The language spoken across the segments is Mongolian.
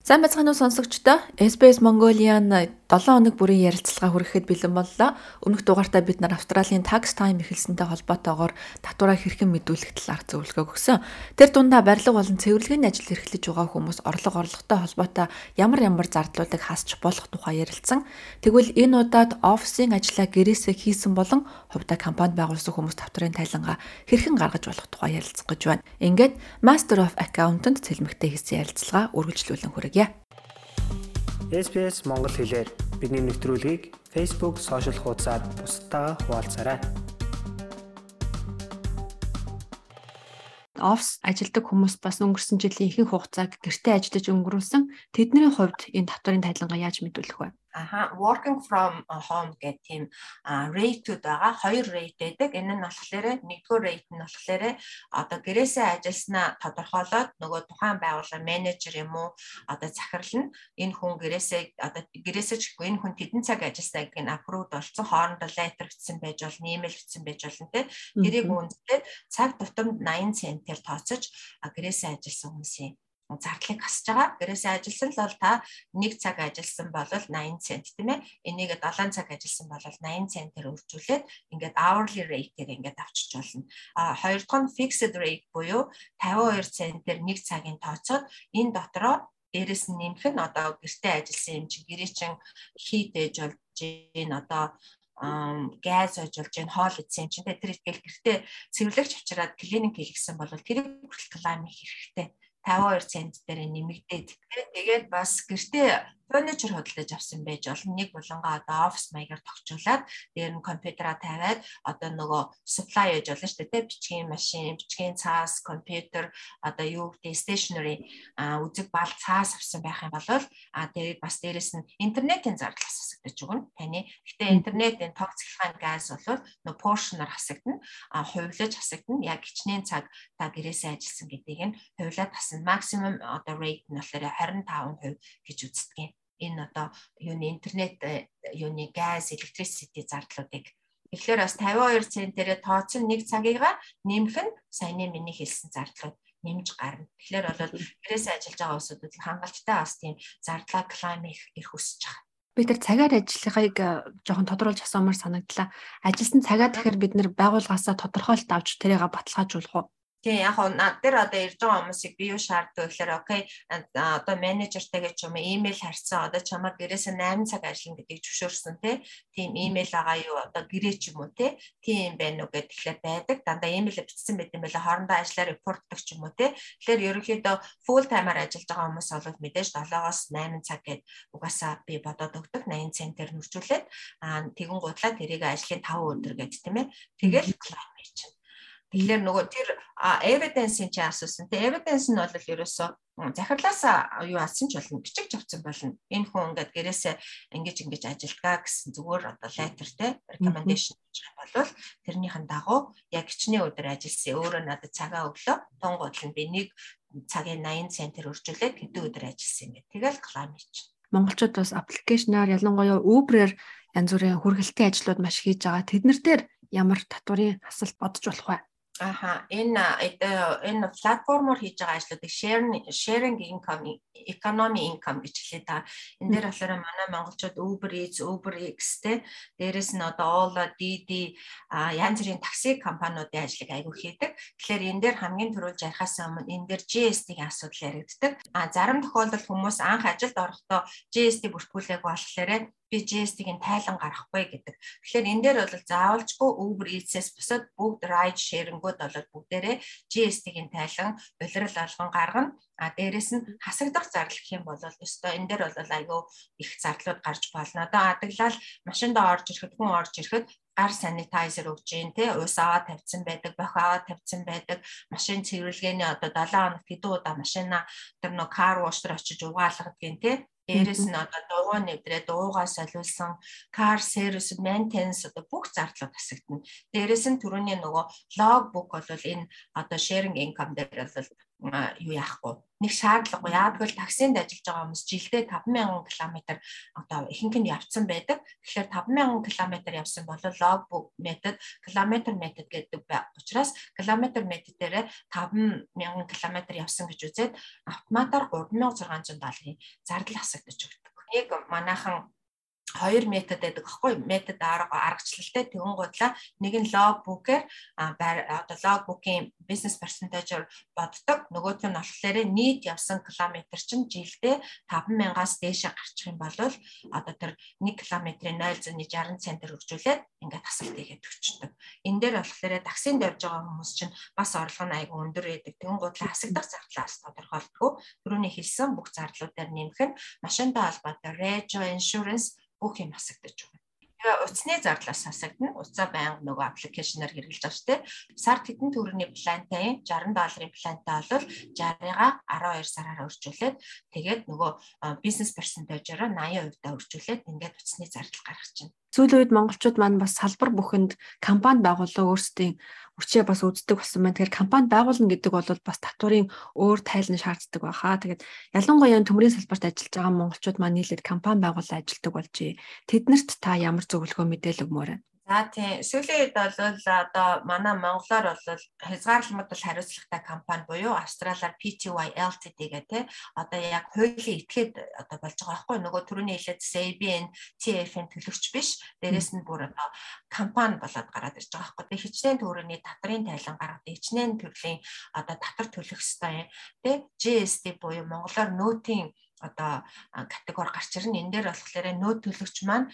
Сайн бацхан уу сонсогчдоо SBS Mongolian 7 хоног бүрийн ярилцлага хүрэхэд бэлэн боллоо. Өмнөх дугаартаа бид нар Австралийн tax time эхэлсэнтэй холбоотойгоор татвараа хэрхэн мэдүүлэх талаар зөвлөгөө өгсөн. Тэр дундаа барилга болон цэвэрлэгийн ажил эрхлэж байгаа хүмүүс орлого орлоготой холбоотой ямар ямар зардлуудыг хасч болох тухай ярилцсан. Тэгвэл энэ удаад офисын ажлаа гэрээсээ хийсэн болон хувьдаа компанид байгуулсан хүмүүс татварын тайлангаа хэрхэн гаргаж болох тухай ярилцах гэж байна. Ингээд Master of Accountant цэлмэгтэй хийсэн ярилцлага үргэлжлүүлэн хүргье. SBS Монгол хэлээр бидний нэвтрүүлгийг Facebook сошиал хуудасаар бусдаа хуваалцаарай. офс ажилдаг хүмүүс бас өнгөрсөн жилийн ихэнх хугацааг гэртээ ажиллаж өнгөрүүлсэн. Тэдний хувьд энэ татварын тайлангаа яаж мэдүүлэх вэ? Аха working from home гэх тийм rate-уд байгаа. Хоёр rate байдаг. Энэ нь болохоор нэгдүгээр rate нь болохоор одоо гэрээсээ ажилласнаа тодорхойлоод нөгөө тухайн байгууллага менежер юм уу одоо захирал нь энэ хүн гэрээсээ одоо гэрээсээ ч үгүй энэ хүн тэдэн цаг ажилласнаа гэдгийг нь approve болсон. Хоорондоо letter бичсэн байж болно, email бичсэн байж болно те. Тэрийг үнэлээд цаг тутамд 80 центээр тооцож гэрээсээ ажилласан хүмүүсийн зардлыг хасж байгаа. Гэрээсээ ажилласан л бол та 1 цаг ажилласан бол 80 цент тийм ээ. Энийг 7 цаг ажилласан бол 80 центээр өржүүлээд ингээд hourly rate-ээр ингээд авчиж болно. А хоёр дахь нь fixed rate буюу 52 центээр 1 цагийн тооцоод энэ дотроо дээрэс нь нэмэх нь одоо гэртээ ажилласан юм чи гэрээ чин хийд ээж болж гин одоо газ ажиллаж гин хоол идсэн чинь тэр ихгээл гэртээ цэвэрлэгч авчираад клиник хийлгсэн бол тэрийг хүртэл клайм хийх хэрэгтэй 52 цент дээр нэмэгдээд тэгээд бас гэртээ фурничер хөдөлж авсан байж болно. Нэг булангаа одоо офис маягаар тогтчуулаад дээр нь компьютераа тавиад одоо нөгөө supply гэж болно шүү дээ. Бичгийн машин, бичгийн цаас, компьютер одоо юу гэдэг stationery үзэг бал цаас авсан байх юм бол а тэгээд бас дээрэс нь интернетийн зардал хасагдаж өгнө. Таны гэхдээ интернетийн тог цахилгаан газ бол нөгөө поршноор хасагдана. А хувилаж хасагдана. Яг хичнээн цаг та гэрээсээ ажилласан гэдгийг нь хувилаад хасна. Maximum одоо rate нь болохоор 25% гэж үздэг энэ одоо юуны интернет э, юуны газ, электрисити зардлуудыг Тэгэхээр бас 52 центээрээ тооцсон нэг цагийгаа нэмэх нь саяны миний хэлсэн зардлууд нэмж гарна. Тэгэхээр бол гэрээсээ ажиллаж байгаа улсуудад хангалттай бас тийм зардлаа клайм их өсөж байгаа. Бид нар цагаар ажиллахыг э, жоохон тодруулж асуумаар санагдлаа. Ажилсан цагаа тэгэхээр бид нар байгууллагаасаа тодорхойлт авч тэрийг баталгаажуулах уу? Тийм яг хоо над дээр одоо ирж байгаа хүмүүсийг би юу шаарддаг гэхээр окей одоо менежертайгээ ч юм уу имэйл харьцсан одоо чамаа гэрээсээ 8 цаг ажиллана гэдгийг зөвшөөрсөн тийм имэйл байгаа юу одоо гэрээ ч юм уу тийм байна уу гэхлээр байдаг. Дандаа имэйл бичсэн байт юм байлаа хоорондоо ажиллаа репортдаг ч юм уу тэгэхээр ерөнхийдөө full timer ажиллаж байгаа хүмүүс бол мэдээж 7-оос 8 цаг гээд угаасаа би бодоод өгдөг. 80 центээр нөрчүүлээд аа тэгэн гутлаа тэрийг ажлын 5 өдөр гээд тийм ээ. Тэгэл клайм хийж Тэгэхээр нөгөө тэр evidence-ийн чи асуусан. Тэ evidence нь бол ерөөсөө захирлаас юу алсан ч болно, бичигч авсан болно. Энэ хүн ингээд гэрээсээ ингэж ингэж ажилдгаа гэсэн зүгээр одоо letter те recommendation гэж болвол тэрнийхэн дагуу яг хичнээн өдөр ажилласан. Өөрөө надад цагаа өглөө. Тунгууд нь би нэг цагийн 80 центээр өржүүлээд хэдэн өдөр ажилласан юм бэ. Тэгэл claim хийж. Монголчууд бас аппликейшнаар ялангуяа Uber-ээр янз бүрийн хүргэлтийн ажлууд маш хийж байгаа. Тэднэр дээр ямар татварын асалт бодож болох вэ? Аха энэ энэ платформоор хийж байгаа ажлуудыг sharing sharing income economy income гэж хэлээ та. Энэ дээр болохоор манай монголчууд Uber Eats, Uber X те дээрэс нь одоо Ola, Didi янз бүрийн такси компаниудын ажлыг аягүй хийдэг. Тэгэхээр энэ дээр хамгийн түрүүл ярихаас өмнө энэ дээр GST-ийн асуудал яригддаг. А зарим тохиолдолд хүмүүс анх ажилд орохдоо GST бүртгүүлээг болохоор би GST-ийн тайлан гаргахгүй гэдэг. Тэгэхээр энэ дээр бол заавалжгүй Uber Eats-ээс бусад бүгд ride sharing-ууд бол бүгдээрээ GST-ийн тайлан улирал алган гаргана. А дээрэс нь хасагдах зардал гэх юм бол өстой энэ дээр бол айгүй их зардлууд гарч болно. Одоо адаглал машинд орж ирэхэд хүн орж ирэхэд гар санитайзер өгж гин те уус аваа тавьсан байдаг, бохи аваа тавьсан байдаг, машин цэвэрлэгээний одоо 7 хоног хэдэн удаа машина тэр нөө кар дээр очиж угаалгадаг гин те Дээрэс нь одоо дугуй нэвдрээ дуугаа солиулсан car service maintenance одоо бүх зардлууд хасагдана. Дээрэс нь түрүүний нөгөө log book бол энэ одоо sharing income дээр бол юу яахгүй нэг шаардлагагүй яадаг л таксинд ажиллаж байгаа хүмүүс жилдээ 50000 км одоо ихэнх нь явцсан байдаг. Тэгэхээр 50000 км явсан бол logbook метод, километр метод гэдэг учраас километр метод дээр 5000 км явсан гэж үзээд автоматар 3600 долларын зардал асагдаж өгдөг. Нэг манайхан хоёр метод байдаг аахгүй метод аргачлалтай тэгэн гутлаа нэг нь log book-ээр одоо log book-ийн business percentage-оор боддог нөгөөх нь болохоор нийт явсан километр чинь жилдээ 5000-аас дээшээ гарчих юм бол одоо тэр 1 км-ийн 0.60 центр хөгжүүлээд ингээд тасалт хийгээд өчтдөг. Энэ дээр болохоор таксинд явж байгаа хүмүүс чинь бас орлого нь айгүй өндөр байдаг. Тэгэн гутлаа хасагдах зардлаас тодорхойлдгоо. Түрүүний хэлсэн бүх зардлуудаар нэмэх нь машинтай холбоотой rego insurance бүх юм асагдаж байгаа. Тэгээ утасны зардлаас асагдана. Утсаа байнга нөгөө аппликейшнаар хэрэглэж байгаа шүү дээ. Сард хэдэн төгрөгийн плантай 60 долларын плантай бол 60-га 12 сараар өрчүүлээд тэгээд нөгөө бизнес персентажаараа 80% та өрчүүлээд ингээд утасны зардал гаргаж байна. Сүүлийн үед монголчууд маань бас салбар бүхэнд компани байгууллага өөрсдийн хүчээ бас үздэг болсон байна. Тэгэхээр компани байгуулна гэдэг бол бас татварын өөр тайлан шаарддаг байхаа. Тэгээд ялангуяа төмрийн салбарт ажиллаж байгаа монголчууд маань нийлээд компани байгуулан ажилладаг болжээ. Тэднэрт та ямар зөвлөгөө мэдээлэл өгмөр байна? За тийм. Сүүлийн үед бол одоо манай монголоор бол хязгаарламжууд бол хариуцлагатай компани буюу австралиар PTY Ltd гэх те одоо яг хуулийн этгээд одоо болж байгаа байхгүй. Нөгөө түрүүний хэлээд ABN TF-ийн төлөгч биш. Дээрэс нь бүр одоо компани болоод гараад ирж байгаа байхгүй. Тэг хичнээн төгрөгийн татрын тайлан гаргаад хичнээн төрлийн одоо татвар төлөх ёстой те GST буюу монголоор нөөтийн одоо категори гарч ирнэ. Энэ дээр болохоор нөөд төлөгч маань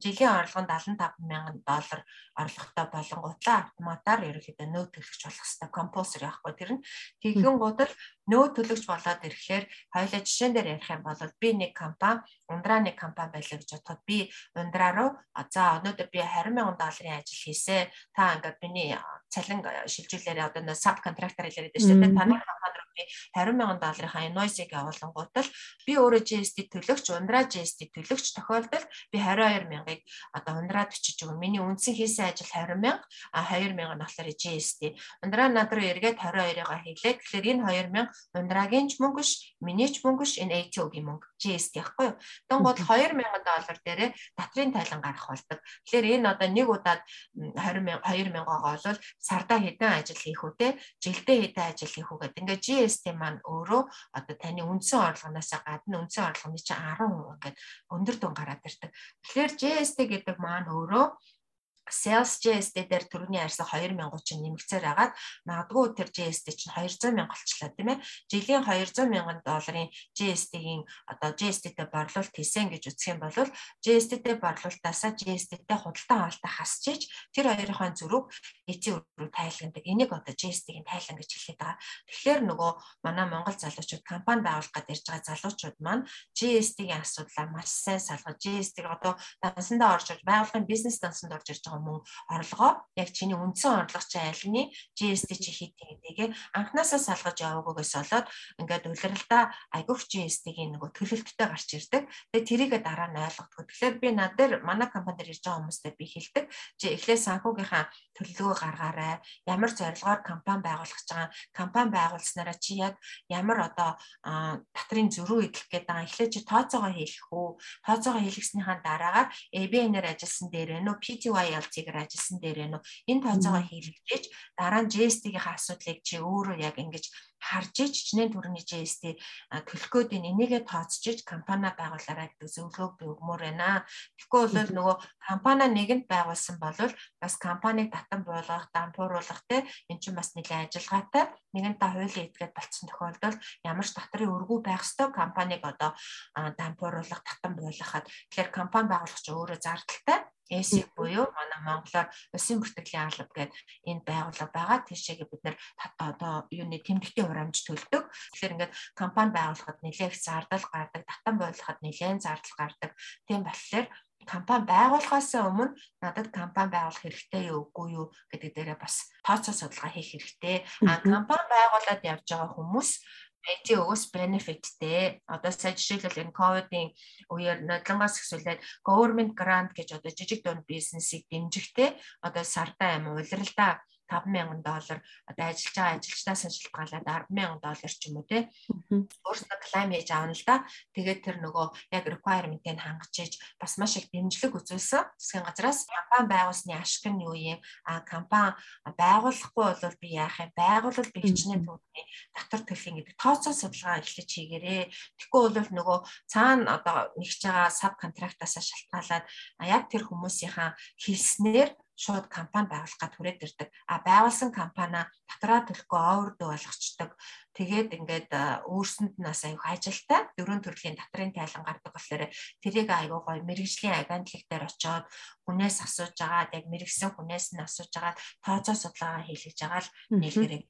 жилийн орлого нь 75 мянган доллар орлоготой болонгуудлаа автоматар ерөөхдөө нөөд төлөгч болох хэрэгтэй композер яахгүй тэр нь. Тэгэн гутал нөөд төлөгч болоод ирэхээр хоёулаа жишээн дээр ярих юм бол би нэг компани ундраа нэг компани байлаа гэж бодоход би ундраа руу за өнөөдөр би 20 мянган долларын ажил хийсэ. Та ингээд миний цалин шилжүүлээрээ одоо саб контрактор хэлээд шүү дээ таны компани руу би 20 мянган долларынхаа инвойсыг явуулангуудал би өөрөө GST төлөгч, ундраа GST төлөгч тохиолдолд би 22 мянгаыг одоо ундраад өчөж өгнө. Миний үндсэн хийсэн ажил 20 мянга, а 2 мянга нь болохоор GST. Ундраа над руу эргээд 22-ыгаа хийлээ. Тэгэхээр энэ 2 мянга ундрагийн ч мөнгө ш, миний ч мөнгө ш, энэ ATO-гийн мөнгө GST яахгүй юу. Тэнгууд 2 мянган доллар дээрээ татрын тайлан гарах болдог. Тэгэхээр энэ одоо нэг удаад 20 мянга 2 мянгагаа бол сардаа хэдэн ажил хийх үү те, жилдээ хэдэн ажил хийх үү гэдэг. Ингээ GST маань өөрөө одоо таны үндсэн орлогоноос гадна үндсэн орлогоны чинь 10% ингээд өндөр дүн гараад ирдэг. Тэгэхээр GST гэдэг маань өөрөө sales GST дээр төрөний арьсаа 2000 чинь нэмэгцээр агаад магадгүй тэр GST чинь 200 мянга болчлаа тийм ээ. Жилийн 200 мянган долларын GST-ийн одоо GST-тэй борлуулалт хийсэн гэж үзэх юм бол GST-тэй борлуулалтаасаа GST-тэй худалдан авалтаа хасчиж тэр хоёрын зөрүүг эцсийн өрөө тайлгандаг. Энийг одоо GST-ийн тайлан гэж хэлээд байгаа. Тэгэхээр нөгөө манай Монгол залуучууд компани байгуулах гэдэг ирж байгаа залуучууд маань GST-ийн асуудлаа маш сайн салгаж GST-г одоо дансандаа орж ирж байгууллагын бизнес дансанд орж ирж байгаа мөн орлогоо яг чиний үндсэн орлого чи альны GST чи хит гэдгийг анханасаа салгаж яваагүйгээс болоод ингээд улиралдаа айгуух GST-ийн нөгөө төлөлттэй гарч ирдэг. Тэгээ тэрийгэ дараа нь ойлгодог. Тэгэхээр би над дээр манай компани дээр ирж байгаа хүмүүстэй би хэлдэг. Чи эхлээ санхүүгийнхаа төлөвлөгөө гаргаарай. Ямар зорилгоор компани байгуулах гэж байгаа. Компани байгуулснараа чи яг ямар одоо татрын зөрүү идэх гээд байгаа. Эхлээ чи тооцоогоо хийх үү? Тооцоогоо хийлгэснийхаа дараагаар ABN-ээр ажилласан дээр нөө PTY ялцыгээр ажилласан дээр нөө энэ тооцоогоо хийлгэж дараа нь GST-ийн асуудлыг чи өөрөө яг ингэж харж ич чинээ төрний GST төлөх гээд энийгээ тооцож компани байгуулаарай гэдэг зөвлөгөөг би өгмөр байна. Тэгэхгүй бол нөгөө компани нэгэнд байгуулсан бол бас компаниг татан буулгах, дампууруулах те эн чинь бас нэлээд ажиллагаатай. Нэгэнтээ хуулийн этгээд болцсон тохиолдолд ямар ч татрын өргүү байх ёстой компаниг одоо дампууруулах, татан буулгахад тэгэхээр компани байгуулах чинь өөрөө зардалтай ЭСИК буюу манай монголоор улсын бүртгэлийн алба гэдэг энэ байгууллага байгаа. Тийшээгээ бид нэр одоо юуны тэмдэгтийн хурамж төлдөг. Тэгэхээр ингээд компани байгуулахад нэлээд зардал гардаг, татан бойлоход нэлээд зардал гардаг. Тийм болохоор компани байгуулахаас өмнө надад компани байгуулах хэрэгтэй юу үгүй юу гэдэг дээрээ бас тооцоо судалгаа хийх хэрэгтэй. А компани байгуулад явж байгаа хүмүүс IT өгөөс benefitтэй. Одоо сая жишээлбэл энэ ковидын үеэр нодлонгоос эхсүүлээд government grant гэж одоо жижиг дунд бизнесийг дэмжихтэй одоо сардаа юм улиралдаа 5000 доллар одоо ажиллаж байгаа ажилчнаас шалтгаалаад 100000 доллар ч юм уу те өөрснөө клайм хийж аавна л да. Тэгээд тэр нөгөө яг requirement-ийг хангаж иж бас маш их дэмжлэг үзүүлсэн. Засгийн газраас компани байгуулсны ашиг нь юу юм? А компани байгуулахгүй бол би яах юм? Байгуулал би хичнээн төвний татвар төлхийн гэдэг тооцоо судалгаа эхлэж хийгээрээ. Тэгэхгүй бол нөгөө цаана одоо нэгж байгаа саб контрактаас шалтгаалаад яг тэр хүмүүсийнхаа хэлснээр шууд компани байгуулахад хүрээд ирдэг. А байгуулсан компани татраа төлөхгүй овердөө болгочдөг. Тэгээд ингээд өөрсөнд нь бас аюух ажилтай дөрөв төрлийн татрын тайлан гардаг болохоор тэрийг аюу гой мэрэгжлийн агентлаг дээр очиод хүнээс асууж агаад яг мэрэгсэн хүнээс нь асууж агаад тооцоо судалгаа хийлгэж байгаа л нийлгэрэг.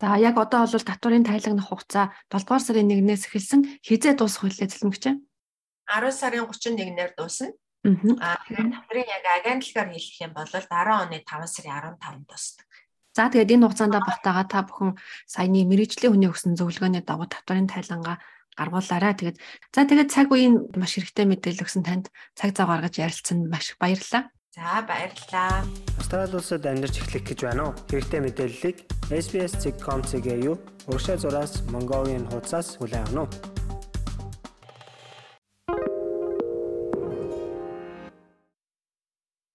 За яг одоо бол татварын тайлагны хугацаа 7 дугаар сарын 1-ээс эхэлсэн хизээ дуусах хүлээ зэлмэгч. 10 сарын 31-ээр дуусна. Аа тэгэхээр татрын яг агентлагаар хэлэх юм бол 10 оны 5 сарын 15-нд тусдаг. За тэгээд энэ хугацаанд багтаага та бүхэн саяны мэрэгжлийн хүний өгсөн зөвлөгөөний дагуу татварын тайлангаа гаргуулаарай. Тэгээд за тэгээд цаг үеийн маш хэрэгтэй мэдээлэл өгсөн танд цаг зав гаргаж ярилцсанд маш их баярлалаа. За баярлалаа. Австрали улсад амьдарч эхлэх гэж байна уу? Хэрэгтэй мэдээллийг SBS.com.cg юу? Уршаа зураас Mongolian хуудасаас хүлээн авах нь